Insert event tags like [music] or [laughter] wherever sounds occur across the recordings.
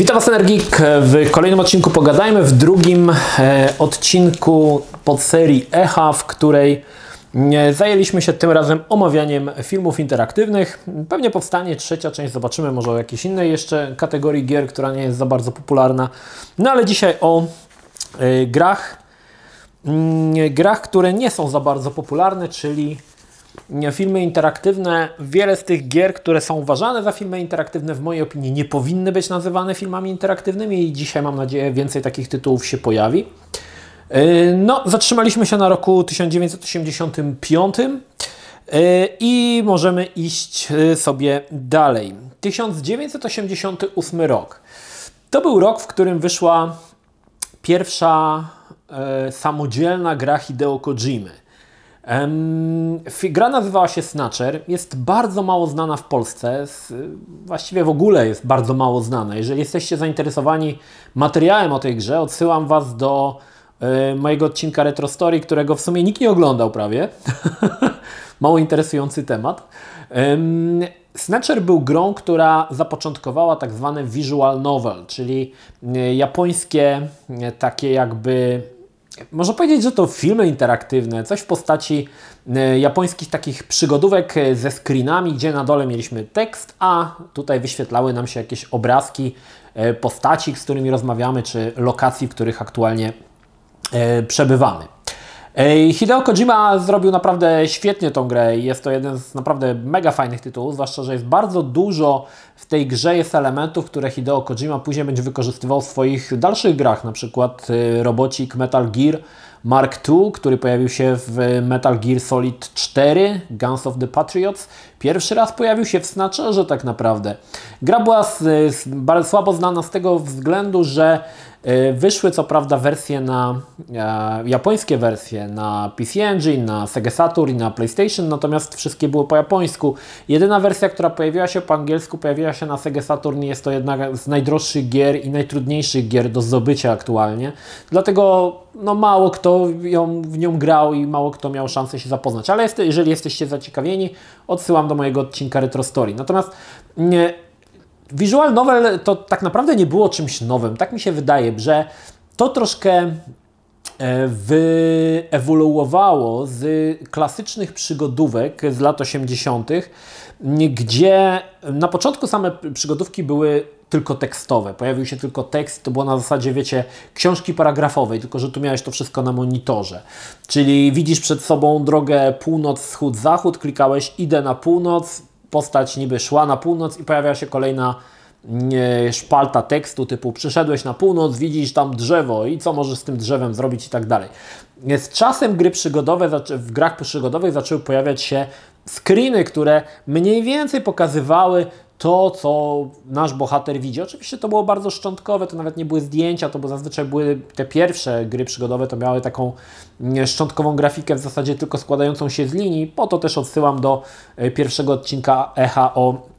Witam Was Energik w kolejnym odcinku Pogadajmy, w drugim e, odcinku pod serii Echa, w której e, zajęliśmy się tym razem omawianiem filmów interaktywnych. Pewnie powstanie trzecia część, zobaczymy może o jakiejś innej jeszcze kategorii gier, która nie jest za bardzo popularna. No ale dzisiaj o e, grach, mm, grach, które nie są za bardzo popularne, czyli filmy interaktywne, wiele z tych gier, które są uważane za filmy interaktywne, w mojej opinii nie powinny być nazywane filmami interaktywnymi i dzisiaj mam nadzieję więcej takich tytułów się pojawi. Yy, no, zatrzymaliśmy się na roku 1985 yy, i możemy iść yy, sobie dalej. 1988 rok. To był rok, w którym wyszła pierwsza samodzielna gra Hideo Kojimy. Gra nazywała się Snatcher, jest bardzo mało znana w Polsce, właściwie w ogóle jest bardzo mało znana. Jeżeli jesteście zainteresowani materiałem o tej grze, odsyłam Was do e, mojego odcinka Retro Story, którego w sumie nikt nie oglądał prawie. [laughs] mało interesujący temat. Snatcher był grą, która zapoczątkowała tak zwane visual novel, czyli e, japońskie e, takie jakby można powiedzieć, że to filmy interaktywne, coś w postaci e, japońskich takich przygodówek e, ze screenami, gdzie na dole mieliśmy tekst, a tutaj wyświetlały nam się jakieś obrazki e, postaci, z którymi rozmawiamy, czy lokacji, w których aktualnie przebywamy. Hideo Kojima zrobił naprawdę świetnie tą grę i jest to jeden z naprawdę mega fajnych tytułów, zwłaszcza, że jest bardzo dużo w tej grze jest elementów, które Hideo Kojima później będzie wykorzystywał w swoich dalszych grach, na przykład y, robocik Metal Gear Mark II, który pojawił się w Metal Gear Solid 4, Guns of the Patriots. Pierwszy raz pojawił się w Snatcherze tak naprawdę. Gra była bardzo słabo znana z tego względu, że E, wyszły co prawda wersje na e, japońskie wersje na PC Engine, na Sega Saturn i na PlayStation, natomiast wszystkie były po japońsku. Jedyna wersja, która pojawiła się po angielsku, pojawiła się na Sega Saturn i jest to jedna z najdroższych gier i najtrudniejszych gier do zdobycia aktualnie. Dlatego no, mało kto ją, w nią grał i mało kto miał szansę się zapoznać. Ale jest, jeżeli jesteście zaciekawieni, odsyłam do mojego odcinka Retro Story. Natomiast nie, Visual novel to tak naprawdę nie było czymś nowym. Tak mi się wydaje, że to troszkę wyewoluowało z klasycznych przygodówek z lat 80., gdzie na początku same przygodówki były tylko tekstowe. Pojawił się tylko tekst, to było na zasadzie, wiecie, książki paragrafowej, tylko że tu miałeś to wszystko na monitorze. Czyli widzisz przed sobą drogę północ, wschód, zachód, klikałeś idę na północ, postać niby szła na północ i pojawia się kolejna szpalta tekstu typu przyszedłeś na północ, widzisz tam drzewo i co możesz z tym drzewem zrobić i tak dalej. Z czasem gry przygodowe, w grach przygodowych zaczęły pojawiać się screeny, które mniej więcej pokazywały to, co nasz bohater widzi. Oczywiście to było bardzo szczątkowe, to nawet nie były zdjęcia, to bo zazwyczaj były te pierwsze gry przygodowe, to miały taką szczątkową grafikę w zasadzie tylko składającą się z linii. Po to też odsyłam do e, pierwszego odcinka Echa o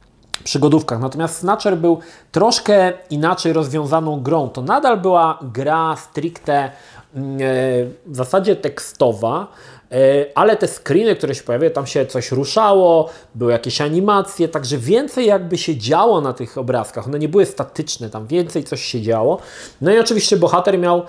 przygodówkach. Natomiast Snatcher był troszkę inaczej rozwiązaną grą. To nadal była gra stricte mm, e, w zasadzie tekstowa, E, ale te screeny, które się pojawiały, tam się coś ruszało, były jakieś animacje, także więcej jakby się działo na tych obrazkach. One nie były statyczne, tam więcej coś się działo. No i oczywiście bohater miał e,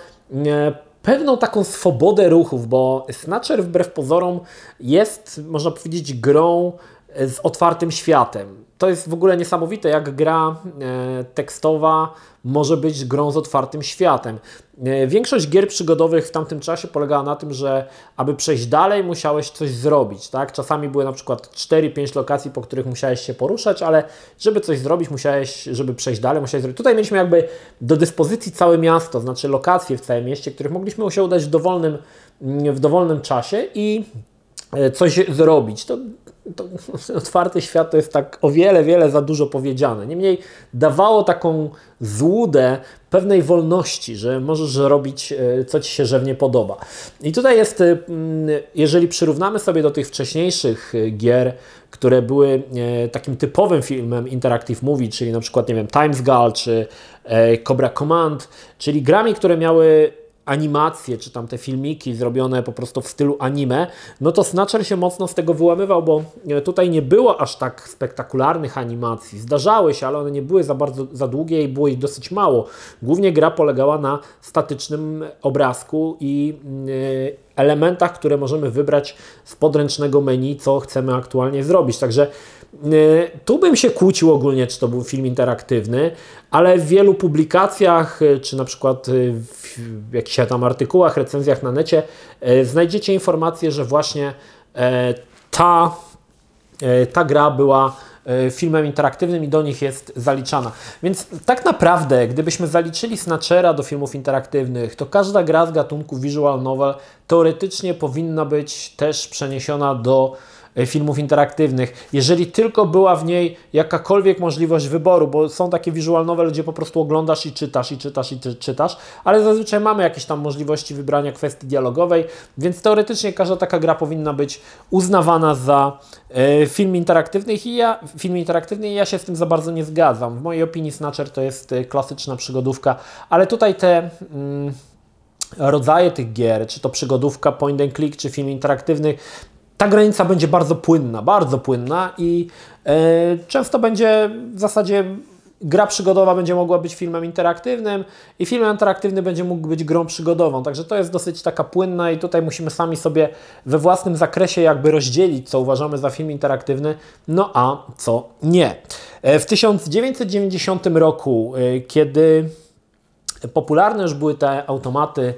pewną taką swobodę ruchów, bo Snatcher wbrew pozorom jest, można powiedzieć, grą z otwartym światem. To jest w ogóle niesamowite, jak gra e, tekstowa może być grą z otwartym światem. E, większość gier przygodowych w tamtym czasie polegała na tym, że aby przejść dalej, musiałeś coś zrobić. Tak? Czasami były na przykład 4-5 lokacji, po których musiałeś się poruszać, ale żeby coś zrobić, musiałeś, żeby przejść dalej, musiałeś zrobić. Tutaj mieliśmy jakby do dyspozycji całe miasto, znaczy lokacje w całym mieście, których mogliśmy się udać w dowolnym, w dowolnym czasie i e, coś zrobić. To to, [laughs] otwarty świat to jest tak o wiele, wiele za dużo powiedziane. Niemniej dawało taką złudę pewnej wolności, że możesz robić, e, co Ci się żewnie podoba. I tutaj jest, e, jeżeli przyrównamy sobie do tych wcześniejszych e, gier, które były takim typowym filmem Interactive Movie, czyli na przykład, nie wiem, Times Gal czy Cobra Command, czyli grami, które miały animacje, czy tam te filmiki zrobione po prostu w stylu anime, no to Snatcher się mocno z tego wyłamywał, bo e, tutaj nie było aż tak spektakularnych animacji. Zdarzały się, ale one nie były za bardzo za długie i było ich dosyć mało. Głównie gra polegała na statycznym obrazku i e, elementach, które możemy wybrać z podręcznego menu, co chcemy aktualnie zrobić. Także y, tu bym się kłócił ogólnie, czy to był film interaktywny, ale w wielu publikacjach, y, czy na przykład y, w jakichś tam artykułach, recenzjach na necie, znajdziecie informację, że właśnie ta, ta gra była E, filmem interaktywnym i do nich jest zaliczana. Więc tak naprawdę, gdybyśmy zaliczyli Snatchera do filmów interaktywnych, to każda gra z gatunku visual novel teoretycznie powinna być też przeniesiona do E, filmów interaktywnych, jeżeli tylko była w niej jakakolwiek możliwość wyboru, bo są takie visual novel, gdzie po prostu oglądasz i czytasz, i czytasz, i czytasz, ale zazwyczaj mamy jakieś tam możliwości wybrania kwestii dialogowej, więc teoretycznie każda taka gra powinna być uznawana za e, film interaktywny i ja, film interaktywny i ja się z tym za bardzo nie zgadzam. W mojej opinii Snatcher to jest e, klasyczna przygodówka, ale tutaj te... Mm, rodzaje tych gier, czy to przygodówka, point and click, czy film interaktywny, ta granica będzie bardzo płynna, bardzo płynna i e, często będzie w zasadzie gra przygodowa będzie mogła być filmem interaktywnym i film interaktywny będzie mógł być grą przygodową. Także to jest dosyć taka płynna i tutaj musimy sami sobie we własnym zakresie jakby rozdzielić, co uważamy za film interaktywny, no a co nie. E, w 1990 roku, e, kiedy popularne już były te automaty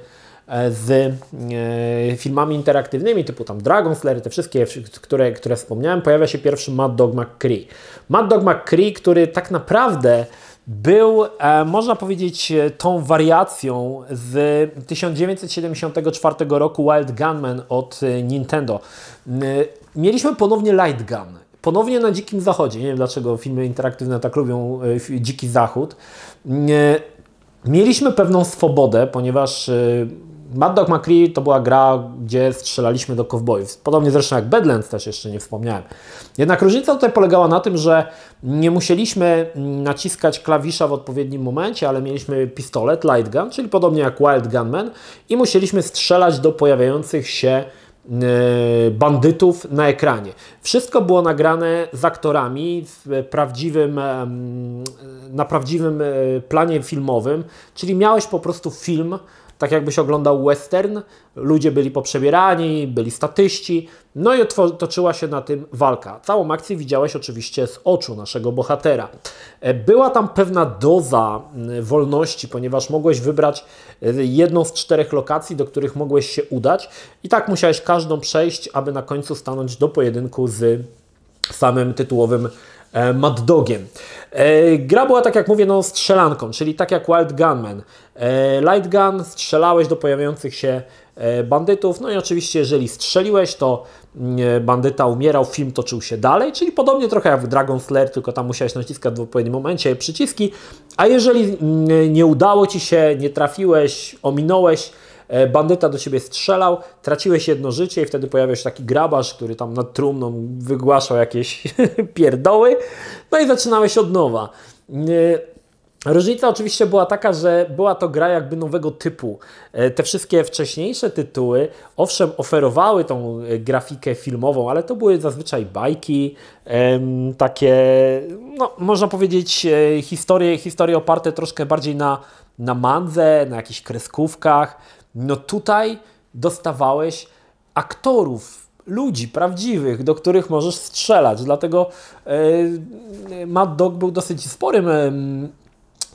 z e, filmami interaktywnymi, typu tam Dragon Slayer, te wszystkie, które, które wspomniałem, pojawia się pierwszy Mad Dog McCree. Mad Dog McCree, który tak naprawdę był, e, można powiedzieć, tą wariacją z 1974 roku Wild Gunman od Nintendo. Mieliśmy ponownie Light Gun. Ponownie na Dzikim Zachodzie. Nie wiem dlaczego filmy interaktywne tak lubią Dziki Zachód. Mieliśmy pewną swobodę, ponieważ Mad Dog McCree to była gra, gdzie strzelaliśmy do kowbojów. Podobnie zresztą jak Badlands też jeszcze nie wspomniałem. Jednak różnica tutaj polegała na tym, że nie musieliśmy naciskać klawisza w odpowiednim momencie, ale mieliśmy pistolet, light gun, czyli podobnie jak Wild Gunman i musieliśmy strzelać do pojawiających się e, bandytów na ekranie. Wszystko było nagrane z aktorami w prawdziwym, na prawdziwym e, planie filmowym, czyli miałeś po prostu film, tak jakbyś oglądał western, ludzie byli poprzebierani, byli statyści, no i toczyła się na tym walka. Całą akcję widziałeś oczywiście z oczu naszego bohatera. E, była tam pewna doza wolności, ponieważ mogłeś wybrać e, jedną z czterech lokacji, do których mogłeś się udać i tak musiałeś każdą przejść, aby na końcu stanąć do pojedynku z samym tytułowym Mad Dogiem. Gra była, tak jak mówię, no, strzelanką, czyli tak jak Wild Gunman. E, light gun, strzelałeś do pojawiających się e, bandytów, no i oczywiście jeżeli strzeliłeś, to mm, e, bandyta umierał, film toczył się dalej, czyli podobnie trochę jak w Dragon Slayer, tylko tam musiałeś naciskać w odpowiednim momencie przyciski, a jeżeli mm, nie udało Ci się, nie trafiłeś, ominąłeś, bandyta do Ciebie strzelał, traciłeś jedno życie i wtedy pojawiał się taki grabarz, który tam nad trumną wygłaszał jakieś [laughs] pierdoły, no i zaczynałeś od nowa. Różnica oczywiście była taka, że była to gra jakby nowego typu. E, te wszystkie wcześniejsze tytuły, owszem, oferowały tą e, grafikę filmową, ale to były zazwyczaj bajki, takie, no, można powiedzieć, e, historie, historie oparte troszkę bardziej na, na mandze, na jakichś kreskówkach. No tutaj dostawałeś aktorów, ludzi prawdziwych, do których możesz strzelać. Dlatego Mad Dog był dosyć sporym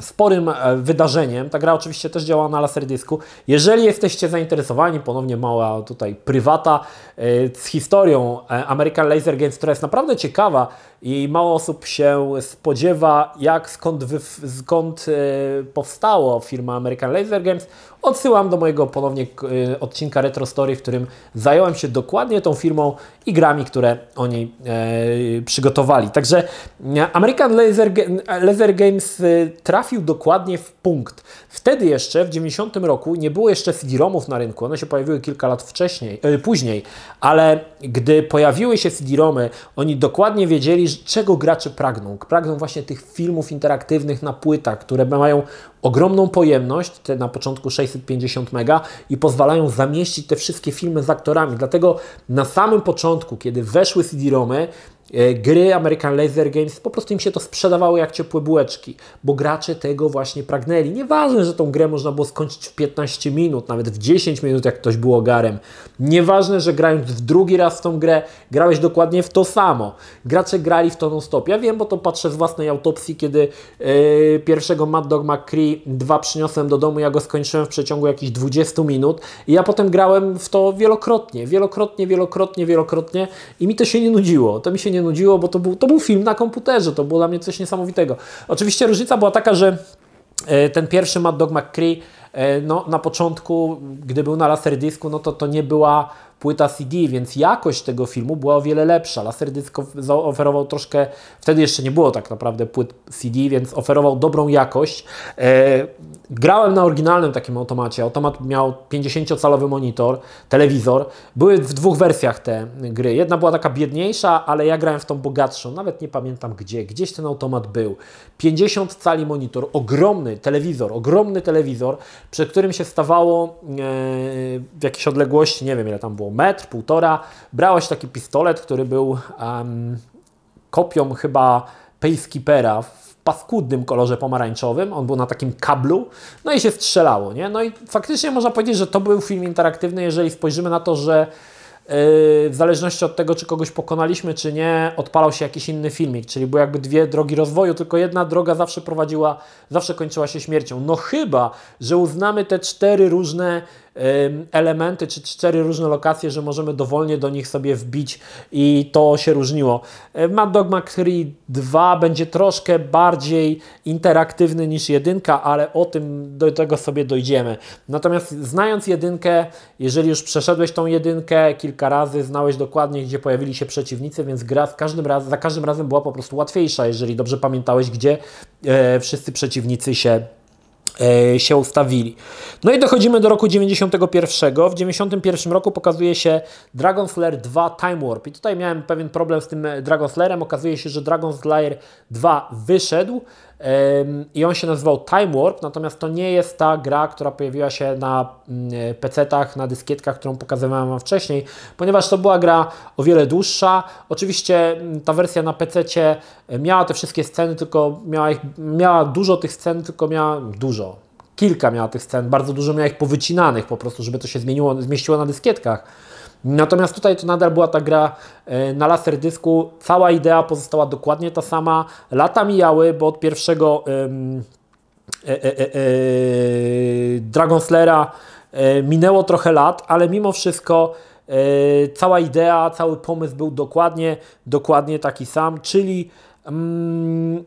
sporym e, wydarzeniem. Ta gra oczywiście też działa na laserdysku. Jeżeli jesteście zainteresowani, ponownie mała tutaj prywata e, z historią e, American Laser Games, która jest naprawdę ciekawa i mało osób się spodziewa, jak skąd, wy, skąd powstało firma American Laser Games. Odsyłam do mojego ponownie odcinka Retro Story, w którym zająłem się dokładnie tą firmą i grami, które oni przygotowali. Także American Laser, Laser Games trafi trafił dokładnie w punkt. Wtedy jeszcze, w 90 roku, nie było jeszcze CD-ROMów na rynku, one się pojawiły kilka lat wcześniej, yy, później, ale gdy pojawiły się CD-ROMy, oni dokładnie wiedzieli, czego gracze pragną. Pragną właśnie tych filmów interaktywnych na płytach, które mają ogromną pojemność, te na początku 650 mega i pozwalają zamieścić te wszystkie filmy z aktorami. Dlatego na samym początku, kiedy weszły CD-ROMy, E, gry American Laser Games, po prostu im się to sprzedawało jak ciepłe bułeczki, bo gracze tego właśnie pragnęli. Nieważne, że tą grę można było skończyć w 15 minut, nawet w 10 minut, jak ktoś był ogarem. Nieważne, że grając w drugi raz w tą grę, grałeś dokładnie w to samo. Gracze grali w to non-stop. Ja wiem, bo to patrzę z własnej autopsji, kiedy yy, pierwszego Mad Dog McCree 2 przyniosłem do domu, ja go skończyłem w przeciągu jakichś 20 minut i ja potem grałem w to wielokrotnie, wielokrotnie, wielokrotnie, wielokrotnie i mi to się nie nudziło. To mi się nie nudziło, bo to był, to był film na komputerze, to było dla mnie coś niesamowitego. Oczywiście różnica była taka, że e, ten pierwszy Mad Dog McCree e, no, na początku, gdy był na laserdisku, no to to nie była płyta CD, więc jakość tego filmu była o wiele lepsza. Laserdisc oferował troszkę, wtedy jeszcze nie było tak naprawdę płyt CD, więc oferował dobrą jakość. E, grałem na oryginalnym takim automacie. Automat miał 50-calowy monitor, telewizor. Były w dwóch wersjach te gry. Jedna była taka biedniejsza, ale ja grałem w tą bogatszą. Nawet nie pamiętam gdzie. Gdzieś ten automat był. 50 cali monitor, ogromny telewizor, ogromny telewizor, przed którym się stawało e, w jakiejś odległości, nie wiem ile tam było, metr, półtora, brałeś taki pistolet, który był um, kopią chyba Pacekeepera w paskudnym kolorze pomarańczowym, on był na takim kablu, no i się strzelało, nie? No i faktycznie można powiedzieć, że to był film interaktywny, jeżeli spojrzymy na to, że w zależności od tego, czy kogoś pokonaliśmy, czy nie, odpalał się jakiś inny filmik, czyli były jakby dwie drogi rozwoju, tylko jedna droga zawsze prowadziła, zawsze kończyła się śmiercią. No chyba, że uznamy te cztery różne elementy, czy cztery różne lokacje, że możemy dowolnie do nich sobie wbić i to się różniło. Mad Dog McCree 2 będzie troszkę bardziej interaktywny niż jedynka, ale o tym do tego sobie dojdziemy. Natomiast znając jedynkę, jeżeli już przeszedłeś tą jedynkę kilka razy, znałeś dokładnie, gdzie pojawili się przeciwnicy, więc gra z każdym raz, za każdym razem była po prostu łatwiejsza, jeżeli dobrze pamiętałeś, gdzie e, wszyscy przeciwnicy się się ustawili. No i dochodzimy do roku 91. W 91 roku pokazuje się Dragon Slayer 2 Time Warp. I tutaj miałem pewien problem z tym Dragon Slayerem. Okazuje się, że Dragon Slayer 2 wyszedł i on się nazywał Time Warp, natomiast to nie jest ta gra, która pojawiła się na mm, PC-tach, na dyskietkach, którą pokazywałem Wam wcześniej, ponieważ to była gra o wiele dłuższa. Oczywiście mm, ta wersja na PC-cie miała te wszystkie sceny, tylko miała, ich, miała dużo tych scen, tylko miała dużo, kilka miała tych scen, bardzo dużo miała ich powycinanych po prostu, żeby to się zmieniło, zmieściło na dyskietkach. Natomiast tutaj to nadal była ta gra e, na laserdysku. Cała idea pozostała dokładnie ta sama. Lata mijały, bo od pierwszego e, e, e, Dragon Slayera minęło trochę lat, ale mimo wszystko cała idea, cały pomysł był dokładnie, dokładnie taki sam, czyli mm,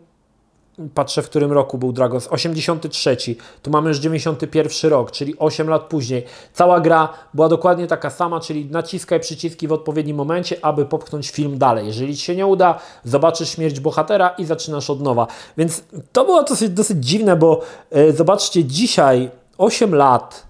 patrzę w którym roku był Dragons, 83, tu mamy już 91 rok, czyli 8 lat później. Cała gra była dokładnie taka sama, czyli naciskaj przyciski w odpowiednim momencie, aby popchnąć film dalej. Jeżeli Ci się nie uda, zobaczysz śmierć bohatera i zaczynasz od nowa. Więc to było dosyć, dosyć dziwne, bo e, zobaczcie, dzisiaj 8 lat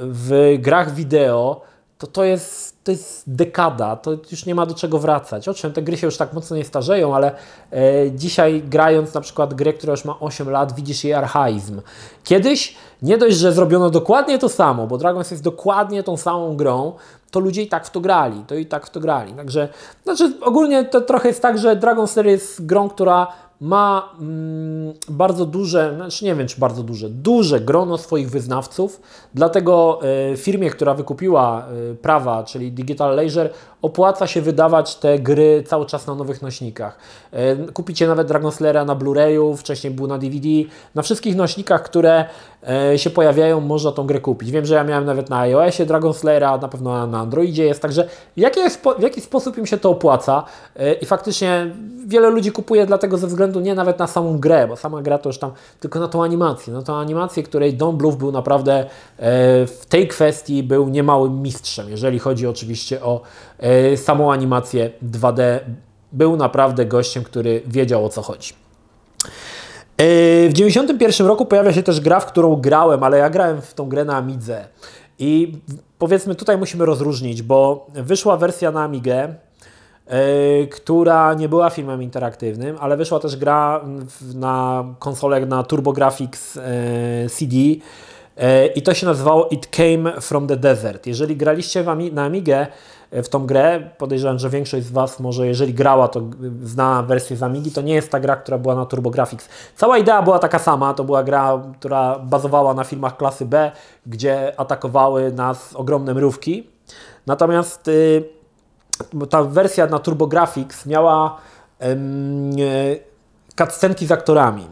w grach wideo, to to jest to jest dekada, to już nie ma do czego wracać. Owszem, te gry się już tak mocno nie starzeją, ale e, dzisiaj grając na przykład grę, która już ma 8 lat, widzisz jej archaizm. Kiedyś nie dość, że zrobiono dokładnie to samo, bo Dragons jest dokładnie tą samą grą, to ludzie i tak w to grali, to i tak w to grali. Także, znaczy ogólnie to trochę jest tak, że Dragon Slayer jest grą, która ma mm, bardzo duże, znaczy nie wiem czy bardzo duże, duże grono swoich wyznawców, dlatego y, firmie, która wykupiła y, prawa, czyli Digital Leisure, opłaca się wydawać te gry cały czas na nowych nośnikach. Y, kupicie nawet Dragon Slayera na Blu-rayu, wcześniej był na DVD, na wszystkich nośnikach, które się pojawiają, można tą grę kupić. Wiem, że ja miałem nawet na iOSie Dragon Slayera, na pewno na Androidzie jest, także w jaki, sposób im się to opłaca i faktycznie wiele ludzi kupuje dlatego ze względu nie nawet na samą grę, bo sama gra to już tam, tylko na tą animację. Na tą animację, której Don Bluth był naprawdę e, w tej kwestii był niemałym mistrzem, jeżeli chodzi oczywiście o e, samą animację 2D. Był naprawdę gościem, który wiedział o co chodzi. W 91 roku pojawia się też gra, w którą grałem, ale ja grałem w tą grę na Amidze. I powiedzmy tutaj musimy rozróżnić, bo wyszła wersja na Amigę, która nie była filmem interaktywnym, ale wyszła też gra na konsolę na TurboGrafx CD i to się nazywało It Came from the Desert. Jeżeli graliście na Amigę, w tą grę. Podejrzewam, że większość z Was może, jeżeli grała, to zna wersję z Amigi. To nie jest ta gra, która była na TurboGrafx. Cała idea była taka sama. To była gra, która bazowała na filmach klasy B, gdzie atakowały nas ogromne mrówki. Natomiast y, ta wersja na TurboGrafx miała y, cutscenki z aktorami.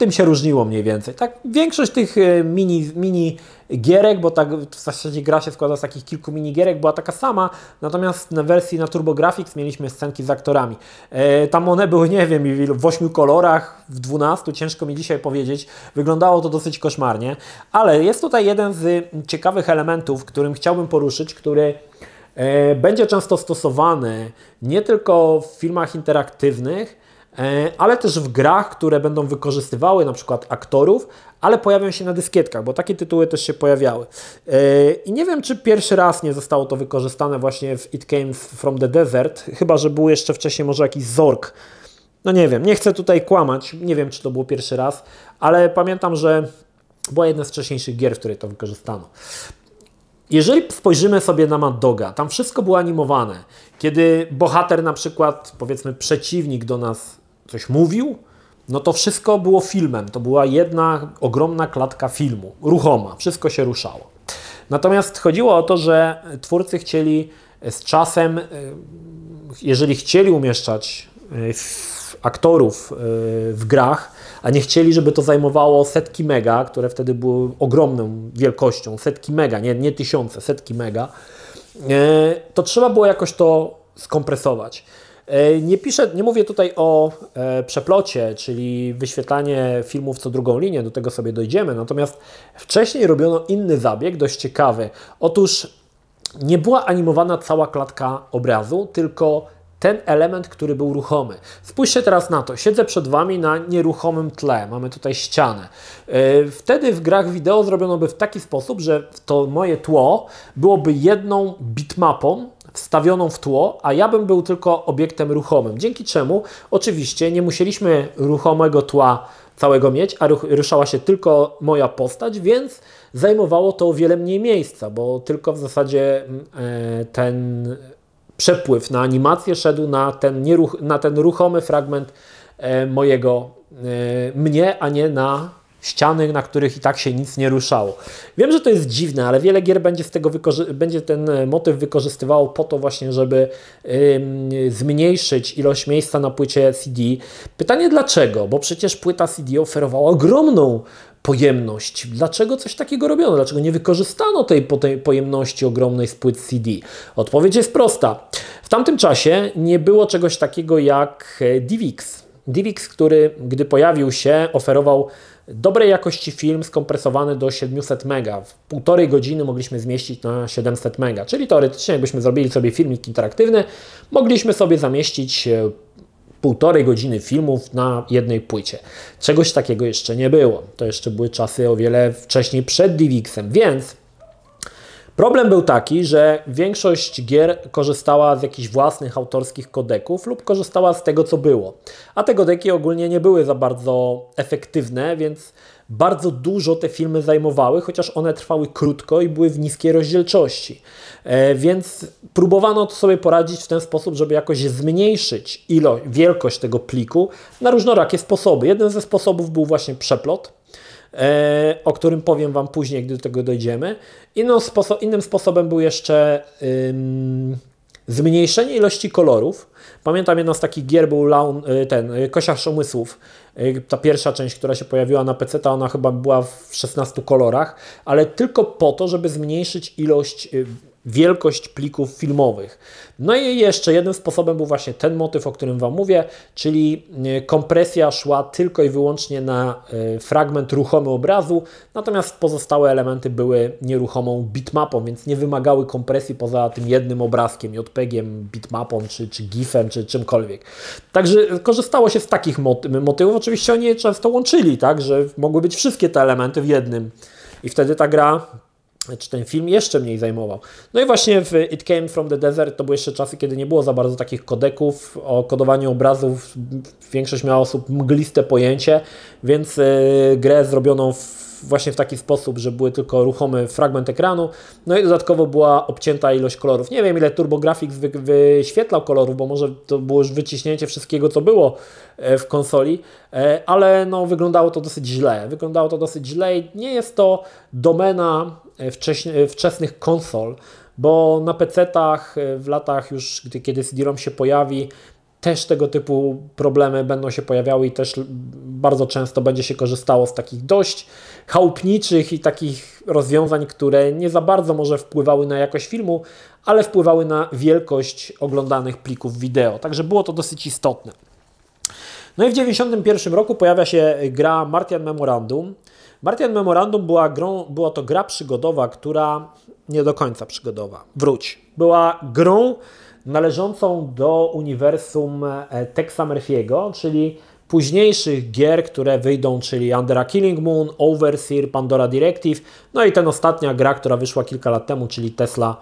Tym się różniło mniej więcej. Tak, większość tych e, mini, mini gierek, bo tak w zasadzie gra się składa z takich kilku mini gierek, była taka sama, natomiast na wersji na TurboGrafx mieliśmy scenki z aktorami. E, tam one były, nie wiem, w ośmiu kolorach, w dwunastu, ciężko mi dzisiaj powiedzieć. Wyglądało to dosyć koszmarnie, ale jest tutaj jeden z ciekawych elementów, którym chciałbym poruszyć, który e, będzie często stosowany nie tylko w filmach interaktywnych, ale też w grach, które będą wykorzystywały na przykład aktorów, ale pojawią się na dyskietkach, bo takie tytuły też się pojawiały. E, I nie wiem, czy pierwszy raz nie zostało to wykorzystane właśnie w It Came From The Desert, chyba, że był jeszcze wcześniej może jakiś Zork. No nie wiem, nie chcę tutaj kłamać, nie wiem, czy to było pierwszy raz, ale pamiętam, że była jedna z wcześniejszych gier, w której to wykorzystano. Jeżeli spojrzymy sobie na Mad Doga, tam wszystko było animowane. Kiedy bohater na przykład, powiedzmy przeciwnik do nas coś mówił, no to wszystko było filmem. To była jedna ogromna klatka filmu, ruchoma, wszystko się ruszało. Natomiast chodziło o to, że twórcy chcieli z czasem, e, jeżeli chcieli umieszczać e, aktorów e, w grach, a nie chcieli, żeby to zajmowało setki mega, które wtedy były ogromną wielkością, setki mega, nie, nie tysiące, setki mega, to trzeba było jakoś to skompresować. E, nie piszę, nie mówię tutaj o e, przeplocie, czyli wyświetlanie filmów co drugą linię, do tego sobie dojdziemy. Natomiast wcześniej robiono inny zabieg, dość ciekawy. Otóż nie była animowana cała klatka obrazu, tylko ten element, który był ruchomy. Spójrzcie teraz na to. Siedzę przed Wami na nieruchomym tle. Mamy tutaj ścianę. E, wtedy w grach wideo zrobiono by w taki sposób, że to moje tło byłoby jedną bitmapą wstawioną w tło, a ja bym był tylko obiektem ruchomym. Dzięki czemu oczywiście nie musieliśmy ruchomego tła całego mieć, a ruszała się tylko moja postać, więc zajmowało to o wiele mniej miejsca, bo tylko w zasadzie mm, e, ten przepływ na animację szedł na ten, nieruch, na ten ruchomy fragment e, mojego e, mnie, a nie na ściany, na których i tak się nic nie ruszało. Wiem, że to jest dziwne, ale wiele gier będzie, z tego będzie ten e, motyw wykorzystywało po to właśnie, żeby ym, zmniejszyć ilość miejsca na płycie CD. Pytanie dlaczego? Bo przecież płyta CD oferowała ogromną pojemność. Dlaczego coś takiego robiono? Dlaczego nie wykorzystano tej, tej pojemności ogromnej z płyt CD? Odpowiedź jest prosta. W tamtym czasie nie było czegoś takiego jak e, DivX. DivX, który gdy pojawił się, oferował dobrej jakości film skompresowany do 700 mega. W półtorej godziny mogliśmy zmieścić na 700 mega, czyli teoretycznie jakbyśmy zrobili sobie filmik interaktywny, mogliśmy sobie zamieścić e, półtorej godziny filmów na jednej płycie. Czegoś takiego jeszcze nie było. To jeszcze były czasy o wiele wcześniej przed DivX-em, więc Problem był taki, że większość gier korzystała z jakichś własnych autorskich kodeków lub korzystała z tego, co było. A te kodeki ogólnie nie były za bardzo efektywne, więc bardzo dużo te filmy zajmowały, chociaż one trwały krótko i były w niskiej rozdzielczości. E, więc próbowano to sobie poradzić w ten sposób, żeby jakoś zmniejszyć ilość, wielkość tego pliku na różnorakie sposoby. Jeden ze sposobów był właśnie przeplot o którym powiem Wam później, gdy do tego dojdziemy. Sposo innym sposobem był jeszcze ym, zmniejszenie ilości kolorów. Pamiętam jedną z takich gier był Laun, y, ten, y, Kosiarz Umysłów. Y, ta pierwsza część, która się pojawiła na PC, ta ona chyba była w 16 kolorach, ale tylko po to, żeby zmniejszyć ilość wielkość plików filmowych. No i jeszcze jednym sposobem był właśnie ten motyw, o którym Wam mówię, czyli e, kompresja szła tylko i wyłącznie na e, fragment ruchomy obrazu, natomiast pozostałe elementy były nieruchomą bitmapą, więc nie wymagały kompresji poza tym jednym obrazkiem, JPEGiem, bitmapą, czy, czy GIFem, czy czymkolwiek. Także korzystało się z takich motywów. Oczywiście oni je często łączyli, tak, że mogły być wszystkie te elementy w jednym. I wtedy ta gra czy ten film jeszcze mniej zajmował. No i właśnie w It Came From The Desert to były jeszcze czasy, kiedy nie było za bardzo takich kodeków, o kodowaniu obrazów większość miała osób mgliste pojęcie, więc e, grę zrobiono w właśnie w taki sposób, że były tylko ruchomy fragment ekranu, no i dodatkowo była obcięta ilość kolorów. Nie wiem ile TurboGrafx wy, wyświetlał kolorów, bo może to było już wyciśnięcie wszystkiego, co było e, w konsoli, e, ale no, wyglądało to dosyć źle. Wyglądało to dosyć źle i nie jest to domena wczesnych konsol, bo na PC-tach w latach już, kiedy CD-ROM się pojawi, też tego typu problemy będą się pojawiały i też bardzo często będzie się korzystało z takich dość chałupniczych i takich rozwiązań, które nie za bardzo może wpływały na jakość filmu, ale wpływały na wielkość oglądanych plików wideo. Także było to dosyć istotne. No i w 1991 roku pojawia się gra Martian Memorandum. Martian Memorandum była, grą, była to gra przygodowa, która nie do końca przygodowa. Wróć. Była grą należącą do uniwersum e, Texa Murphy'ego, czyli późniejszych gier, które wyjdą, czyli Under a Killing Moon, Overseer, Pandora Directive, no i ten ostatnia gra, która wyszła kilka lat temu, czyli Tesla,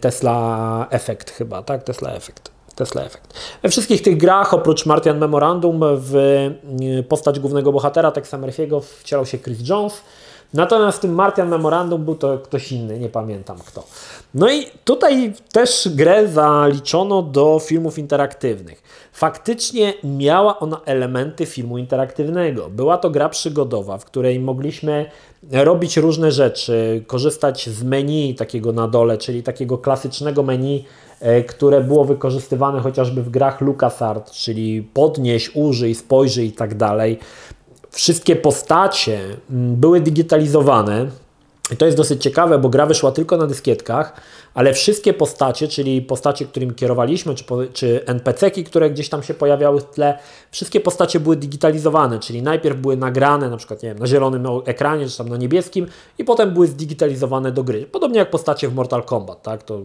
Tesla Effect chyba, tak? Tesla Effect. Tesla Effect. We wszystkich tych grach, oprócz Martian Memorandum, w e, postać głównego bohatera Texa Murphy'ego wcielał się Chris Jones, Natomiast w tym Martian Memorandum był to ktoś inny, nie pamiętam kto. No i tutaj też grę zaliczono do filmów interaktywnych. Faktycznie miała ona elementy filmu interaktywnego. Była to gra przygodowa, w której mogliśmy robić różne rzeczy, korzystać z menu takiego na dole, czyli takiego klasycznego menu, które było wykorzystywane chociażby w grach LucasArts, czyli podnieś, użyj, spojrzyj i tak dalej wszystkie postacie mm, były digitalizowane. I to jest dosyć ciekawe, bo gra wyszła tylko na dyskietkach, ale wszystkie postacie, czyli postacie, którymi kierowaliśmy, czy, czy NPC-ki, które gdzieś tam się pojawiały w tle, wszystkie postacie były digitalizowane, czyli najpierw były nagrane na przykład nie wiem, na zielonym ekranie, czy tam na niebieskim i potem były zdigitalizowane do gry. Podobnie jak postacie w Mortal Kombat, tak? To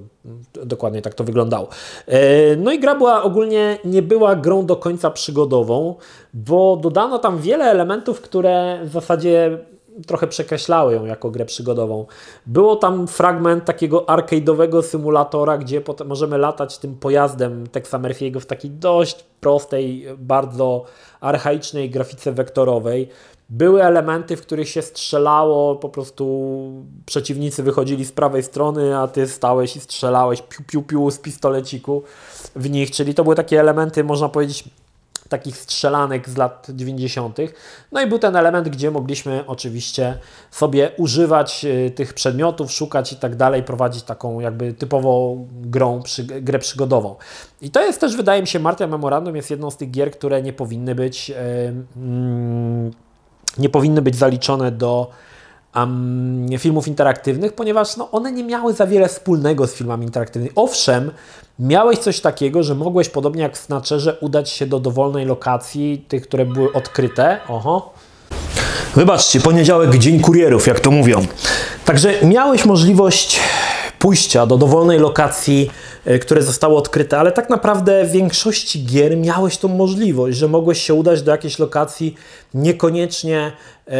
dokładnie tak to wyglądało. E, no i gra była ogólnie, nie była grą do końca przygodową, bo dodano tam wiele elementów, które w zasadzie trochę przekreślały ją jako grę przygodową. Było tam fragment takiego arcade'owego symulatora, gdzie potem możemy latać tym pojazdem Texa Murphy'ego w takiej dość prostej, bardzo archaicznej grafice wektorowej. Były elementy, w których się strzelało, po prostu przeciwnicy wychodzili z prawej strony, a ty stałeś i strzelałeś piu, piu, piu z pistoleciku w nich, czyli to były takie elementy, można powiedzieć, takich strzelanek z lat 90. No i był ten element, gdzie mogliśmy oczywiście sobie używać y, tych przedmiotów, szukać i tak dalej, prowadzić taką jakby typową grą, przy, grę przygodową. I to jest też, wydaje mi się, Martia Memorandum jest jedną z tych gier, które nie powinny być, yy, nie powinny być zaliczone do filmów interaktywnych, ponieważ no, one nie miały za wiele wspólnego z filmami interaktywnymi. Owszem, miałeś coś takiego, że mogłeś podobnie jak w Snatcherze udać się do dowolnej lokacji, tych, które były odkryte. Oho. Wybaczcie, poniedziałek dzień kurierów, jak to mówią. Także miałeś możliwość pójścia do dowolnej lokacji, e, które zostały odkryte, ale tak naprawdę w większości gier miałeś tą możliwość, że mogłeś się udać do jakiejś lokacji, niekoniecznie, e,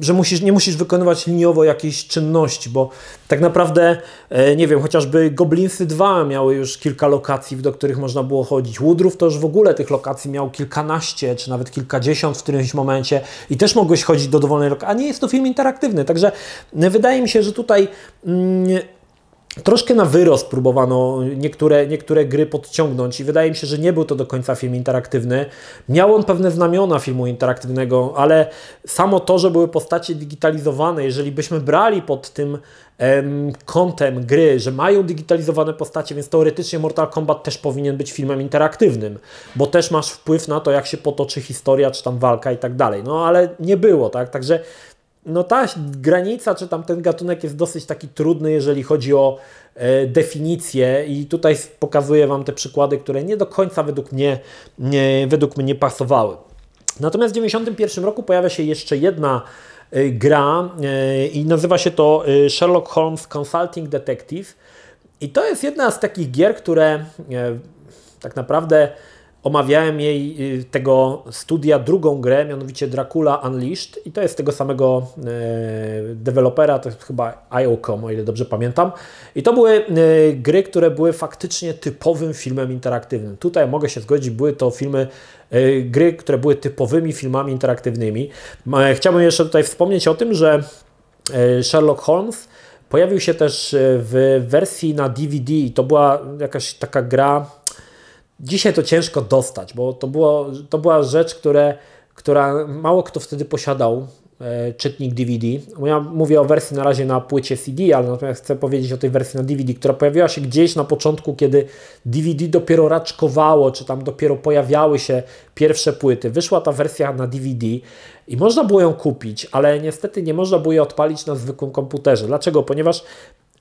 że musisz, nie musisz wykonywać liniowo jakiejś czynności, bo tak naprawdę, e, nie wiem, chociażby Goblinsy 2 miały już kilka lokacji, do których można było chodzić. Woodroof to już w ogóle tych lokacji miał kilkanaście, czy nawet kilkadziesiąt w którymś momencie i też mogłeś chodzić do dowolnej lokacji, a nie jest to film interaktywny, także wydaje mi się, że tutaj mm, Troszkę na wyrost próbowano niektóre, niektóre gry podciągnąć i wydaje mi się, że nie był to do końca film interaktywny. Miał on pewne znamiona filmu interaktywnego, ale samo to, że były postacie digitalizowane, jeżeli byśmy brali pod tym em, kątem gry, że mają digitalizowane postacie, więc teoretycznie Mortal Kombat też powinien być filmem interaktywnym, bo też masz wpływ na to, jak się potoczy historia, czy tam walka i tak dalej. No ale nie było, tak? Także no ta granica, czy tam ten gatunek jest dosyć taki trudny, jeżeli chodzi o e, definicję i tutaj pokazuję Wam te przykłady, które nie do końca według mnie, nie, według mnie pasowały. Natomiast w 1991 roku pojawia się jeszcze jedna e, gra e, i nazywa się to e, Sherlock Holmes Consulting Detective i to jest jedna z takich gier, które e, tak naprawdę omawiałem jej y, tego studia drugą grę, mianowicie Dracula Unleashed i to jest tego samego e, dewelopera, to jest chyba IO.com, o ile dobrze pamiętam. I to były e, gry, które były faktycznie typowym filmem interaktywnym. Tutaj mogę się zgodzić, były to filmy, e, gry, które były typowymi filmami interaktywnymi. Chciałbym jeszcze tutaj wspomnieć o tym, że Sherlock Holmes pojawił się też w wersji na DVD i to była jakaś taka gra Dzisiaj to ciężko dostać, bo to, było, to była rzecz, które, która mało kto wtedy posiadał, e, czytnik DVD. Ja mówię o wersji na razie na płycie CD, ale natomiast chcę powiedzieć o tej wersji na DVD, która pojawiła się gdzieś na początku, kiedy DVD dopiero raczkowało, czy tam dopiero pojawiały się pierwsze płyty. Wyszła ta wersja na DVD i można było ją kupić, ale niestety nie można było jej odpalić na zwykłym komputerze. Dlaczego? Ponieważ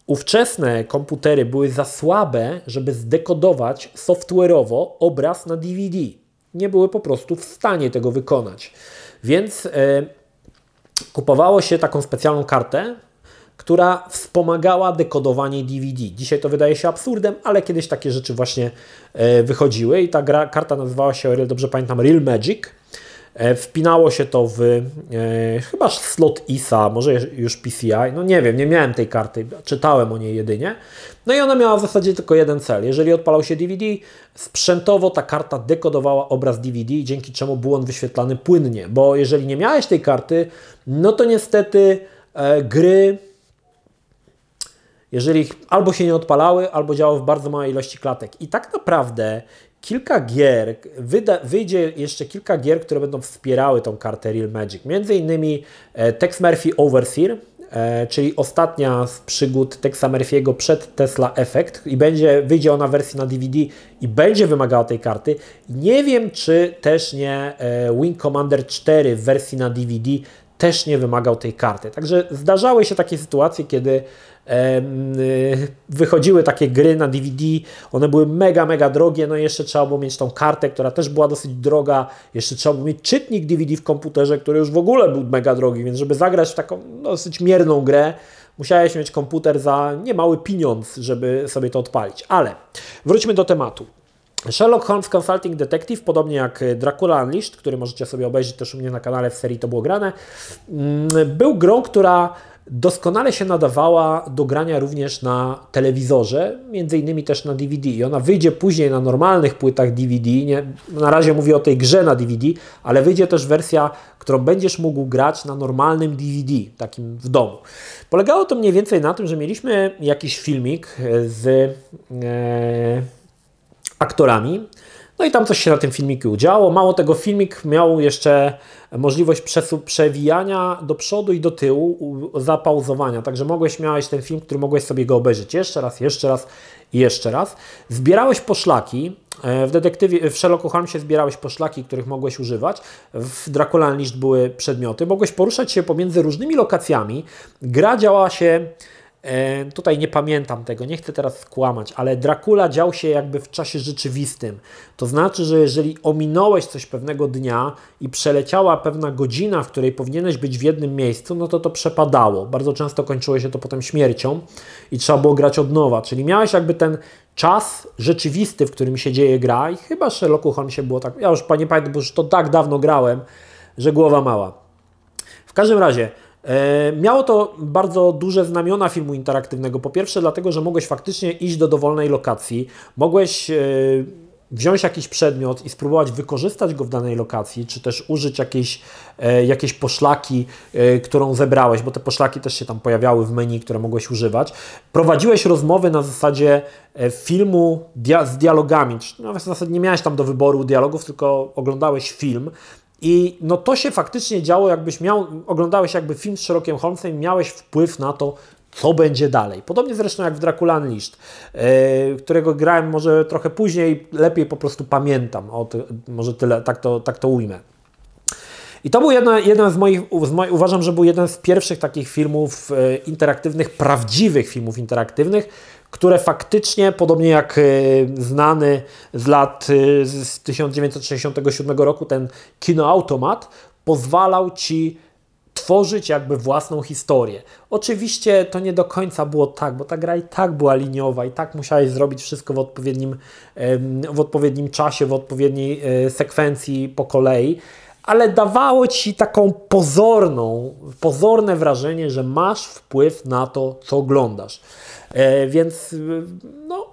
Ówczesne komputery były za słabe, żeby zdekodować software'owo obraz na DVD. Nie były po prostu w stanie tego wykonać. Więc e, kupowało się taką specjalną kartę, która wspomagała dekodowanie DVD. Dzisiaj to wydaje się absurdem, ale kiedyś takie rzeczy właśnie e, wychodziły i ta gra, karta nazywała się, o ile dobrze pamiętam, Real Magic. E, Wpinało się to w e, chyba slot ISA, może już PCI, no nie wiem, nie miałem tej karty, czytałem o niej jedynie. No i ona miała w zasadzie tylko jeden cel. Jeżeli odpalał się DVD, sprzętowo ta karta dekodowała obraz DVD, dzięki czemu był on wyświetlany płynnie, bo jeżeli nie miałeś tej karty, no to niestety e, gry jeżeli albo się nie odpalały, albo działały w bardzo małej ilości klatek. I tak naprawdę kilka gier, wyda, wyjdzie jeszcze kilka gier, które będą wspierały tą kartę Real Magic. Między innymi e, Tex Murphy Overseer, e, czyli ostatnia z przygód Texa Murphy'ego przed Tesla Effect i będzie, wyjdzie ona w wersji na DVD i będzie wymagała tej karty. Nie wiem, czy też nie e, Wing Commander 4 w wersji na DVD też nie wymagał tej karty. Także zdarzały się takie sytuacje, kiedy wychodziły takie gry na DVD, one były mega, mega drogie, no i jeszcze trzeba było mieć tą kartę, która też była dosyć droga, jeszcze trzeba było mieć czytnik DVD w komputerze, który już w ogóle był mega drogi, więc żeby zagrać w taką dosyć mierną grę, musiałeś mieć komputer za niemały pieniądz, żeby sobie to odpalić. Ale wróćmy do tematu. Sherlock Holmes Consulting Detective, podobnie jak Dracula Unleashed, który możecie sobie obejrzeć też u mnie na kanale w serii To było grane, mm, był grą, która doskonale się nadawała do grania również na telewizorze, między innymi też na DVD. I ona wyjdzie później na normalnych płytach DVD. Nie, na razie mówię o tej grze na DVD, ale wyjdzie też wersja, którą będziesz mógł grać na normalnym DVD, takim w domu. Polegało to mniej więcej na tym, że mieliśmy jakiś filmik z e, aktorami. No i tam coś się na tym filmiku działo. Mało tego, filmik miał jeszcze możliwość przewijania do przodu i do tyłu, zapauzowania. Także mogłeś, miałeś ten film, który mogłeś sobie go obejrzeć jeszcze raz, jeszcze raz i jeszcze raz. Zbierałeś poszlaki. E, w detektywie, w Sherlocku Holmesie zbierałeś poszlaki, których mogłeś używać. W Dracula Unleashed były przedmioty. Mogłeś poruszać się pomiędzy różnymi lokacjami. Gra działała się tutaj nie pamiętam tego, nie chcę teraz skłamać, ale Dracula dział się jakby w czasie rzeczywistym. To znaczy, że jeżeli ominąłeś coś pewnego dnia i przeleciała pewna godzina, w której powinieneś być w jednym miejscu, no to to przepadało. Bardzo często kończyło się to potem śmiercią i trzeba było grać od nowa. Czyli miałeś jakby ten czas rzeczywisty, w którym się dzieje gra i chyba Sherlocku Holmesie było tak, ja już nie pamiętam, bo już to tak dawno grałem, że głowa mała. W każdym razie, E, miało to bardzo duże znamiona filmu interaktywnego. Po pierwsze, dlatego, że mogłeś faktycznie iść do dowolnej lokacji, mogłeś e, wziąć jakiś przedmiot i spróbować wykorzystać go w danej lokacji, czy też użyć jakiejś, e, jakiejś poszlaki, którą zebrałeś, bo te poszlaki też się tam pojawiały w menu, które mogłeś używać. Prowadziłeś rozmowy na zasadzie filmu dia z dialogami. No, w zasadzie nie miałeś tam do wyboru dialogów, tylko oglądałeś film. I no to się faktycznie działo, jakbyś miał, oglądałeś jakby film z Sherlockiem Holmesem i miałeś wpływ na to, co będzie dalej. Podobnie zresztą jak w Dracula Unleashed, yy, którego grałem może trochę później, lepiej po prostu pamiętam, o ty, może tyle, tak to, tak to ujmę. I to był jeden, jeden z, moich, z moich, uważam, że był jeden z pierwszych takich filmów e, interaktywnych, prawdziwych filmów interaktywnych, które faktycznie, podobnie jak e, znany z lat e, z 1967 roku, ten kinoautomat, pozwalał Ci tworzyć jakby własną historię. Oczywiście to nie do końca było tak, bo ta gra i tak była liniowa, i tak musiałeś zrobić wszystko w odpowiednim, w odpowiednim czasie, w odpowiedniej e, sekwencji po kolei, ale dawało ci taką pozorną, pozorne wrażenie, że masz wpływ na to, co oglądasz. E, więc no,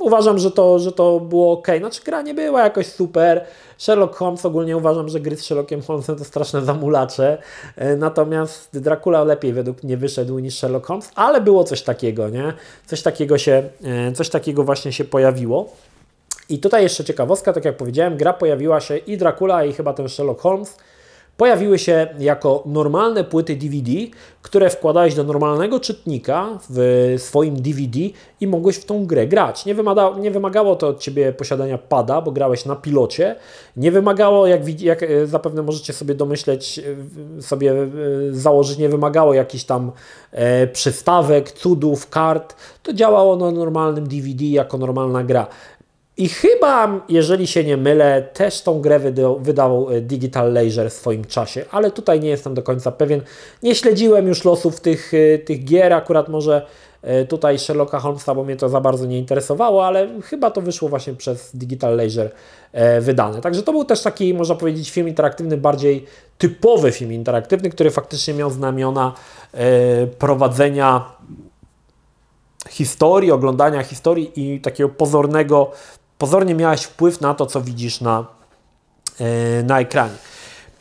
uważam, że to, że to było ok. Znaczy, gra nie była jakoś super. Sherlock Holmes ogólnie uważam, że gry z Sherlockiem Holmesem to straszne zamulacze. E, natomiast Dracula lepiej według mnie wyszedł niż Sherlock Holmes, ale było coś takiego, nie? Coś takiego się, e, coś takiego właśnie się pojawiło. I tutaj jeszcze ciekawostka, tak jak powiedziałem, gra pojawiła się i Dracula i chyba ten Sherlock Holmes pojawiły się jako normalne płyty DVD, które wkładałeś do normalnego czytnika w swoim DVD i mogłeś w tą grę grać. Nie, wymaga, nie wymagało to od Ciebie posiadania pada, bo grałeś na pilocie. Nie wymagało, jak, jak e, zapewne możecie sobie domyśleć, e, sobie e, założyć, nie wymagało jakichś tam e, przystawek, cudów, kart. To działało na normalnym DVD jako normalna gra. I chyba, jeżeli się nie mylę, też tą grę wydał e, Digital Leisure w swoim czasie, ale tutaj nie jestem do końca pewien. Nie śledziłem już losów tych, e, tych gier, akurat może e, tutaj Sherlocka Holmesa, bo mnie to za bardzo nie interesowało, ale chyba to wyszło właśnie przez Digital Leisure wydane. Także to był też taki, można powiedzieć, film interaktywny, bardziej typowy film interaktywny, który faktycznie miał znamiona prowadzenia historii, oglądania historii i takiego pozornego pozornie miałeś wpływ na to, co widzisz na, e, na ekranie.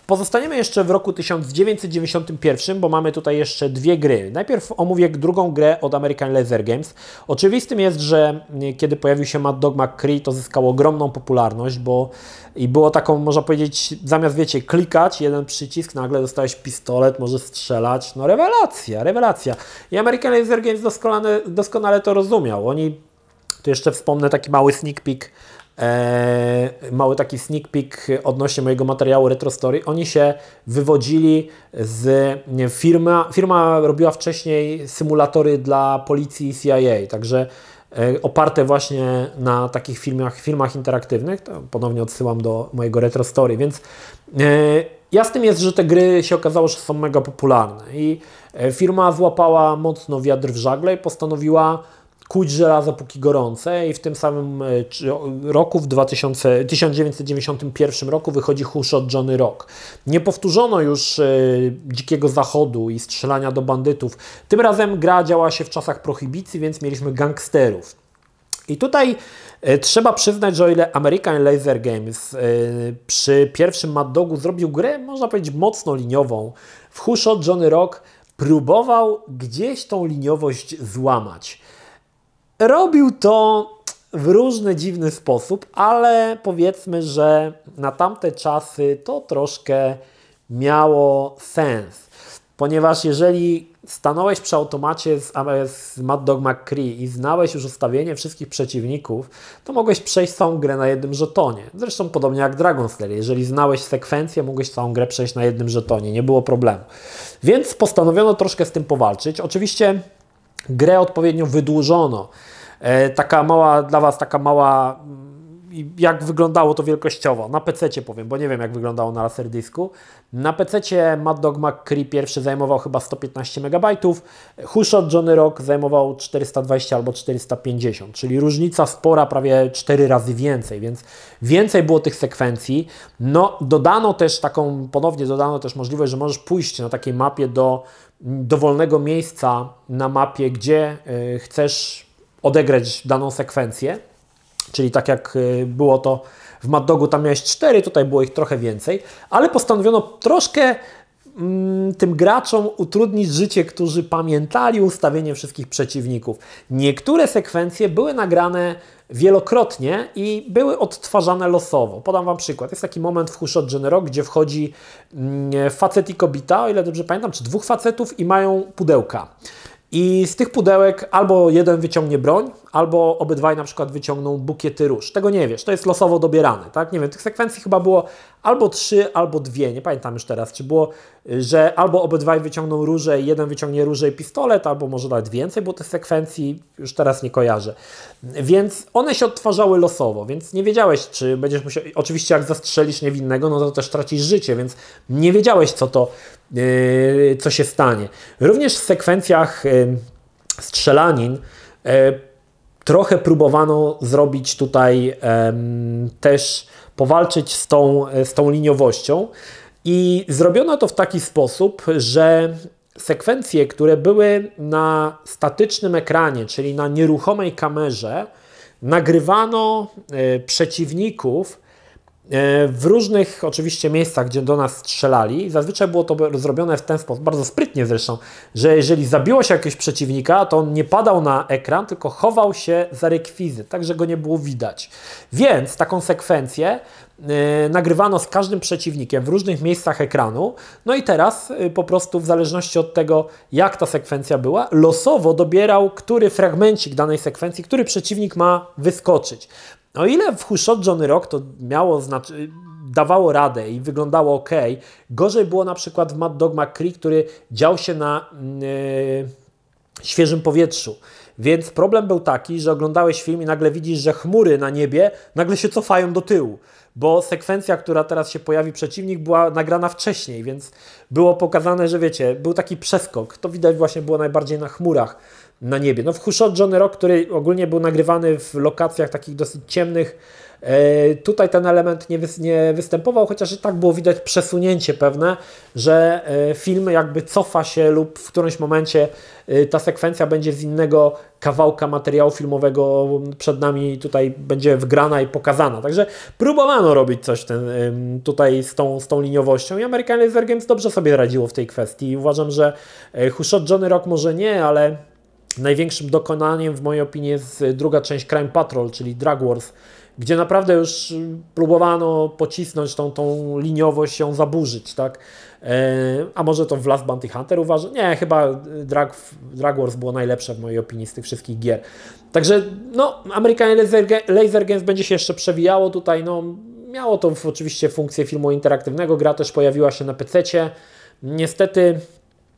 Pozostaniemy jeszcze w roku 1991, bo mamy tutaj jeszcze dwie gry. Najpierw omówię drugą grę od American Laser Games. Oczywistym jest, że kiedy pojawił się Mad Dog McCree, to zyskało ogromną popularność, bo i było taką, można powiedzieć, zamiast wiecie, klikać jeden przycisk, nagle dostałeś pistolet, możesz strzelać. No rewelacja, rewelacja. I American Laser Games doskonale, doskonale to rozumiał. Oni tu jeszcze wspomnę taki mały sneak peek, e, mały taki sneak peek odnośnie mojego materiału Retro Story. Oni się wywodzili z nie, firma, firma robiła wcześniej symulatory dla policji i CIA, także e, oparte właśnie na takich filmach, filmach interaktywnych. To ponownie odsyłam do mojego Retro Story, więc e, Jasnym jest, że te gry się okazało, że są mega popularne i e, firma złapała mocno wiatr w żagle i postanowiła kuć żelazo póki gorące i w tym samym e, roku, w 2000, 1991 roku wychodzi Hushot Johnny Rock. Nie powtórzono już e, Dzikiego Zachodu i strzelania do bandytów. Tym razem gra działa się w czasach prohibicji, więc mieliśmy gangsterów. I tutaj e, trzeba przyznać, że o ile American Laser Games przy pierwszym Mad Dogu zrobił grę, można powiedzieć, mocno liniową, w Hushot Johnny Rock próbował gdzieś tą liniowość złamać. Robił to w różny dziwny sposób, ale powiedzmy, że na tamte czasy to troszkę miało sens. Ponieważ jeżeli stanąłeś przy automacie z, z Mad Dog McCree i znałeś już ustawienie wszystkich przeciwników, to mogłeś przejść całą grę na jednym żetonie. Zresztą podobnie jak Dragon Slayer. Jeżeli znałeś sekwencję, mogłeś całą grę przejść na jednym żetonie. Nie było problemu. Więc postanowiono troszkę z tym powalczyć. Oczywiście grę odpowiednio wydłużono. E, taka mała, dla Was taka mała, mm, jak wyglądało to wielkościowo. Na PC powiem, bo nie wiem jak wyglądało na laserdisku. Na PC Mad Dog McCree pierwszy zajmował chyba 115 MB, Hushot Johnny Rock zajmował 420 albo 450, czyli różnica spora, prawie 4 razy więcej, więc więcej było tych sekwencji. No, dodano też taką, ponownie dodano też możliwość, że możesz pójść na takiej mapie do dowolnego miejsca na mapie, gdzie y, chcesz odegrać daną sekwencję, czyli tak jak y, było to w Mad Dogu, tam miałeś cztery, tutaj było ich trochę więcej, ale postanowiono troszkę mm, tym graczom utrudnić życie, którzy pamiętali ustawienie wszystkich przeciwników. Niektóre sekwencje były nagrane wielokrotnie i były odtwarzane losowo. Podam Wam przykład. Jest taki moment w Hushot Genero, gdzie wchodzi mm, facet i kobieta, o ile dobrze pamiętam, czy dwóch facetów i mają pudełka. I z tych pudełek albo jeden wyciągnie broń, albo obydwaj na przykład wyciągną bukiety róż. Tego nie wiesz, to jest losowo dobierane, tak? Nie wiem, tych sekwencji chyba było albo trzy, albo dwie, nie pamiętam już teraz, czy było, że albo obydwaj wyciągną róże, jeden wyciągnie róże i pistolet, albo może nawet więcej było tych sekwencji, już teraz nie kojarzę. Więc one się odtwarzały losowo, więc nie wiedziałeś, czy będziesz musiał, oczywiście jak zastrzelisz niewinnego, no to też tracisz życie, więc nie wiedziałeś, co to, yy, co się stanie. Również w sekwencjach yy, strzelanin, yy, trochę próbowano zrobić tutaj też powalczyć z tą, z tą liniowością. I zrobiono to w taki sposób, że sekwencje, które były na statycznym ekranie, czyli na nieruchomej kamerze, nagrywano e, przeciwników w różnych oczywiście miejscach, gdzie do nas strzelali, zazwyczaj było to zrobione w ten sposób, bardzo sprytnie zresztą, że jeżeli zabiło się jakiegoś przeciwnika, to on nie padał na ekran, tylko chował się za rekwizyt, tak że go nie było widać. Więc taką sekwencję yy, nagrywano z każdym przeciwnikiem w różnych miejscach ekranu, no i teraz yy, po prostu w zależności od tego, jak ta sekwencja była, losowo dobierał, który fragmencik danej sekwencji, który przeciwnik ma wyskoczyć. O ile w Who Shot Johnny Rock to miało znaczy, dawało radę i wyglądało ok, gorzej było na przykład w Mad Dog McCree, który dział się na yy, świeżym powietrzu. Więc problem był taki, że oglądałeś film i nagle widzisz, że chmury na niebie nagle się cofają do tyłu, bo sekwencja, która teraz się pojawi przeciwnik, była nagrana wcześniej, więc było pokazane, że wiecie, był taki przeskok. To widać właśnie było najbardziej na chmurach na niebie. No w Hushot Johnny Rock, który ogólnie był nagrywany w lokacjach takich dosyć ciemnych, e, Tutaj ten element nie, nie, występował, chociaż i tak było widać przesunięcie pewne, że e, film jakby cofa się lub w którymś momencie e, ta sekwencja będzie z innego kawałka materiału filmowego przed nami tutaj będzie wgrana i pokazana. Także próbowano robić coś ten, tutaj z tą, z tą liniowością i American Laser Games dobrze sobie radziło w tej kwestii. Uważam, że Hushot Johnny Rock może nie, ale Największym dokonaniem w mojej opinii jest druga część Crime Patrol, czyli Drug Wars, gdzie naprawdę już próbowano pocisnąć tą, tą liniowość, ją zaburzyć, tak? E, a może to w Last Bounty Hunter uważam? Nie, chyba Drag, Drag Wars było najlepsze w mojej opinii z tych wszystkich gier. Także, no, American Laser, Laser Games będzie się jeszcze przewijało tutaj, no, miało to oczywiście funkcję filmu interaktywnego, gra też pojawiła się na PC. Niestety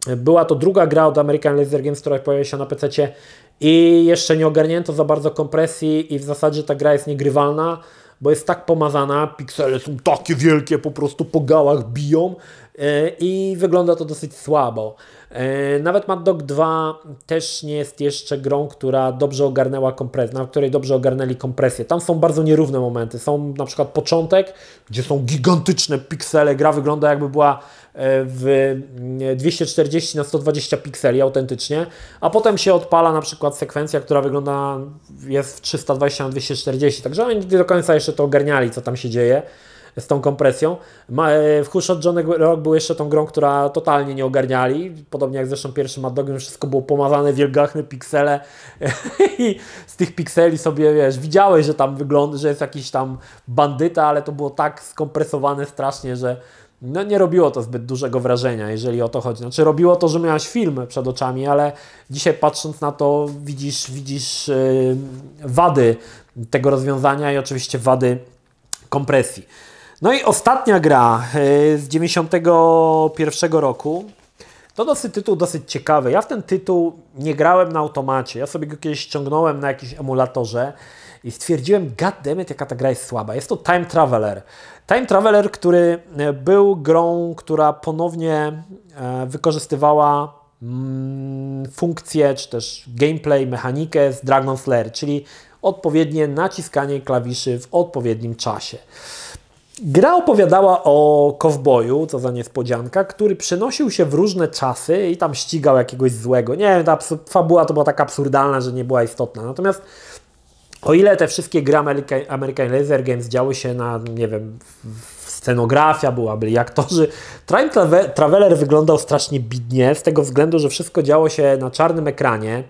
była to druga gra od American Laser Games, która pojawia się na PC i jeszcze nie ogarnięto za bardzo kompresji i w zasadzie ta gra jest niegrywalna, bo jest tak pomazana, piksele są takie wielkie, po prostu po gałach biją i wygląda to dosyć słabo. E, nawet Mad Dog 2 też nie jest jeszcze grą, która dobrze ogarnęła kompresję, na której dobrze ogarnęli kompresję. Tam są bardzo nierówne momenty. Są na przykład początek, gdzie są gigantyczne piksele, gra wygląda jakby była w 240 na 120 pikseli autentycznie, a potem się odpala na przykład sekwencja, która wygląda jest w 320 na 240, także oni nie do końca jeszcze to ogarniali, co tam się dzieje z tą kompresją. E, w Hushot Johnny Rock był jeszcze tą grą, która totalnie nie ogarniali, podobnie jak zresztą pierwszy Mad Dogiem, wszystko było pomazane, wielgachne piksele [laughs] i z tych pikseli sobie, wiesz, widziałeś, że tam wygląda, że jest jakiś tam bandyta, ale to było tak skompresowane strasznie, że no nie robiło to zbyt dużego wrażenia, jeżeli o to chodzi. Znaczy robiło to, że miałaś film przed oczami, ale dzisiaj patrząc na to widzisz, widzisz yy, wady tego rozwiązania i oczywiście wady kompresji. No i ostatnia gra yy, z 91 roku. To dosyć tytuł dosyć ciekawy. Ja w ten tytuł nie grałem na automacie. Ja sobie go kiedyś ściągnąłem na jakimś emulatorze i stwierdziłem, goddammit, jaka ta gra jest słaba. Jest to Time Traveler. Time Traveler, który e, był grą, która ponownie e, wykorzystywała mm, funkcję, czy też gameplay, mechanikę z Dragon Slayer, czyli odpowiednie naciskanie klawiszy w odpowiednim czasie. Gra opowiadała o kowboju, co za niespodzianka, który przenosił się w różne czasy i tam ścigał jakiegoś złego. Nie wiem, ta fabuła to była tak absurdalna, że nie była istotna. Natomiast o ile te wszystkie gry American, Laser Games działy się na, nie wiem, scenografia była, byli aktorzy. Time Traveler wyglądał strasznie bidnie, z tego względu, że wszystko działo się na czarnym ekranie.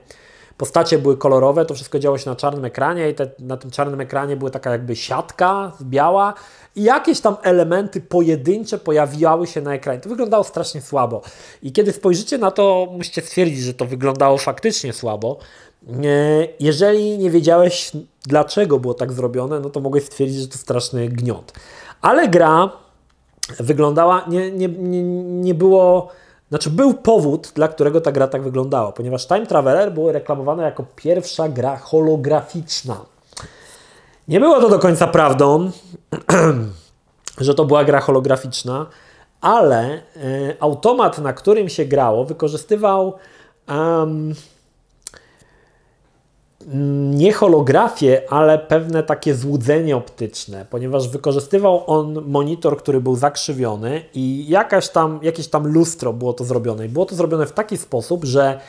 postacie były kolorowe, to wszystko działo się na czarnym ekranie i te, na tym czarnym ekranie była taka jakby siatka biała i jakieś tam elementy pojedyncze pojawiały się na ekranie. To wyglądało strasznie słabo. I kiedy spojrzycie na to, musicie stwierdzić, że to wyglądało faktycznie słabo. Jeżeli nie wiedziałeś, dlaczego było tak zrobione, no to mogłeś stwierdzić, że to straszny gniot. Ale gra wyglądała, nie, nie, nie, nie było, znaczy był powód, dla którego ta gra tak wyglądała, ponieważ Time Traveler było reklamowane jako pierwsza gra holograficzna. Nie było to do końca prawdą, [clears throat] że to była gra holograficzna, ale y, automat, na którym się grało, wykorzystywał um, nie holografię, ale pewne takie złudzenie optyczne, ponieważ wykorzystywał on monitor, który był zakrzywiony i jakaś tam, jakieś tam lustro było to zrobione. I było to zrobione w taki sposób, że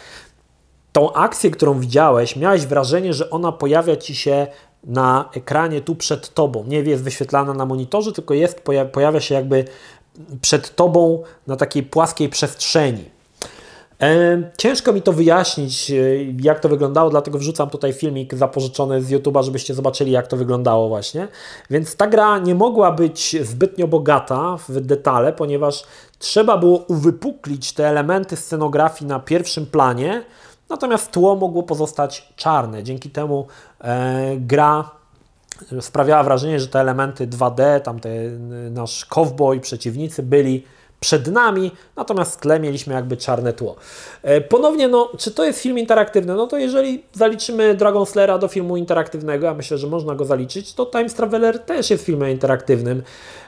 tą akcję, którą widziałeś, miałeś wrażenie, że ona pojawia ci się na ekranie tu przed tobą. Nie jest wyświetlana na monitorze, tylko jest, pojawia się jakby przed tobą na takiej płaskiej przestrzeni. Ciężko mi to wyjaśnić, e, jak to wyglądało, dlatego wrzucam tutaj filmik zapożyczony z YouTube'a, żebyście zobaczyli, jak to wyglądało właśnie. Więc ta gra nie mogła być zbytnio bogata w detale, ponieważ trzeba było uwypuklić te elementy scenografii na pierwszym planie, natomiast tło mogło pozostać czarne. Dzięki temu e, gra sprawiała wrażenie, że te elementy 2D, tam te, nasz cowboy, przeciwnicy byli przed nami, natomiast w tle mieliśmy jakby czarne tło. E, ponownie, no, czy to jest film interaktywny? No to jeżeli zaliczymy Dragon Slayera do filmu interaktywnego, a myślę, że można go zaliczyć, to Time Traveler też jest filmem interaktywnym.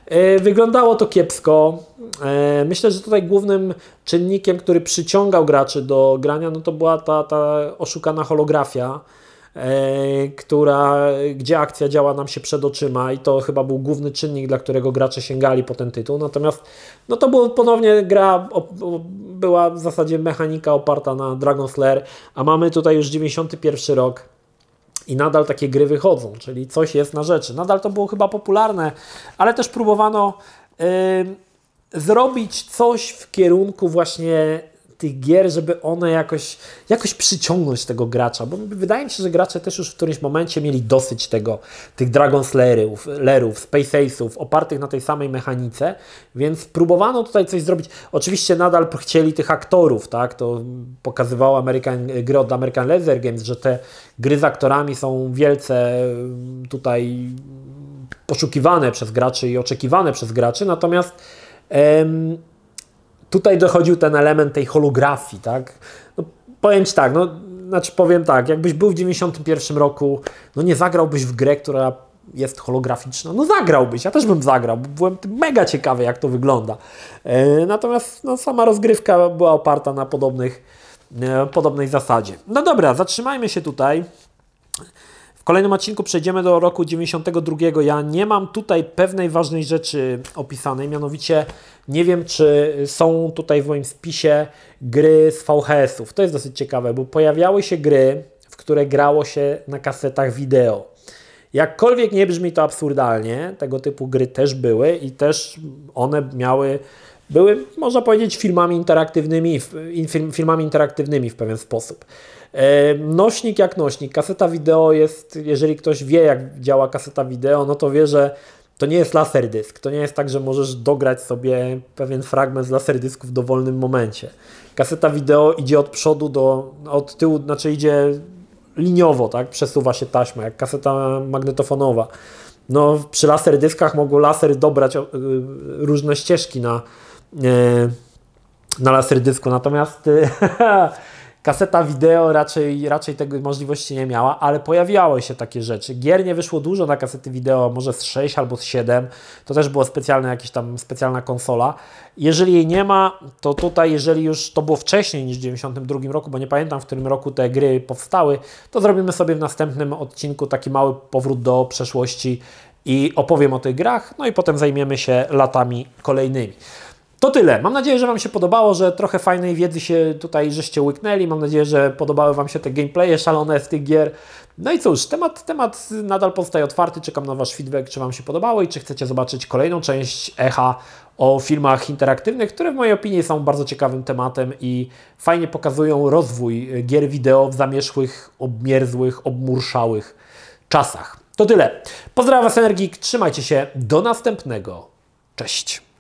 E, wyglądało to kiepsko. E, myślę, że tutaj głównym czynnikiem, który przyciągał graczy do grania, no to była ta, ta oszukana holografia która, gdzie akcja działa nam się przed oczyma i to chyba był główny czynnik, dla którego gracze sięgali po ten tytuł. Natomiast no to było ponownie gra, była w zasadzie mechanika oparta na Dragon Slayer, a mamy tutaj już 91 rok. I nadal takie gry wychodzą, czyli coś jest na rzeczy. Nadal to było chyba popularne, ale też próbowano yy, zrobić coś w kierunku właśnie tych gier, żeby one jakoś, jakoś przyciągnąć tego gracza, bo wydaje mi się, że gracze też już w którymś momencie mieli dosyć tego, tych Dragon Slayerów, Space Ace'ów opartych na tej samej mechanice, więc próbowano tutaj coś zrobić. Oczywiście nadal chcieli tych aktorów, tak, to pokazywało American, gry od American Laser Games, że te gry z aktorami są wielce tutaj poszukiwane przez graczy i oczekiwane przez graczy, natomiast em, tutaj dochodził ten element tej holografii, tak? No, powiem Ci tak, no, znaczy powiem tak, jakbyś był w 91 roku, no nie zagrałbyś w grę, która jest holograficzna, no zagrałbyś, ja też bym zagrał, byłem mega ciekawy, jak to wygląda. E, natomiast no, sama rozgrywka była oparta na podobnych, e, podobnej zasadzie. No dobra, zatrzymajmy się tutaj. W kolejnym odcinku przejdziemy do roku 92. Ja nie mam tutaj pewnej ważnej rzeczy opisanej, mianowicie nie wiem, czy są tutaj w moim spisie gry z VHS-ów. To jest dosyć ciekawe, bo pojawiały się gry, w które grało się na kasetach wideo. Jakkolwiek nie brzmi to absurdalnie, tego typu gry też były i też one miały, były, można powiedzieć, filmami interaktywnymi, filmami interaktywnymi w pewien sposób. E, nośnik jak nośnik. Kaseta wideo jest, jeżeli ktoś wie, jak działa kaseta wideo, no to wie, że to nie jest laserdysk. To nie jest tak, że możesz dograć sobie pewien fragment z laserdysku w dowolnym momencie. Kaseta wideo idzie od przodu do, od tyłu, znaczy idzie liniowo, tak? Przesuwa się taśma, jak kaseta magnetofonowa. No, przy laserdyskach mogło laser dobrać y, różne ścieżki na, y, na laserdysku, natomiast [laughs] Kaseta wideo raczej, raczej tego możliwości nie miała, ale pojawiały się takie rzeczy. Gier nie wyszło dużo na kasety wideo, może z 6 albo z 7. To też była specjalna jakaś tam specjalna konsola. Jeżeli jej nie ma, to tutaj, jeżeli już to było wcześniej niż w 92 roku, bo nie pamiętam w którym roku te gry powstały, to zrobimy sobie w następnym odcinku taki mały powrót do przeszłości i opowiem o tych grach, no i potem zajmiemy się latami kolejnymi. To tyle. Mam nadzieję, że Wam się podobało, że trochę fajnej wiedzy się tutaj żeście łyknęli. Mam nadzieję, że podobały Wam się te gameplaye szalone z tych gier. No i cóż, temat, temat nadal pozostaje otwarty. Czekam na Wasz feedback, czy Wam się podobało i czy chcecie zobaczyć kolejną część Echa o filmach interaktywnych, które w mojej opinii są bardzo ciekawym tematem i fajnie pokazują rozwój gier wideo w zamierzchłych, obmierzłych, obmurszałych czasach. To tyle. Pozdrawiam Was, Energik. Trzymajcie się. Do następnego. Cześć.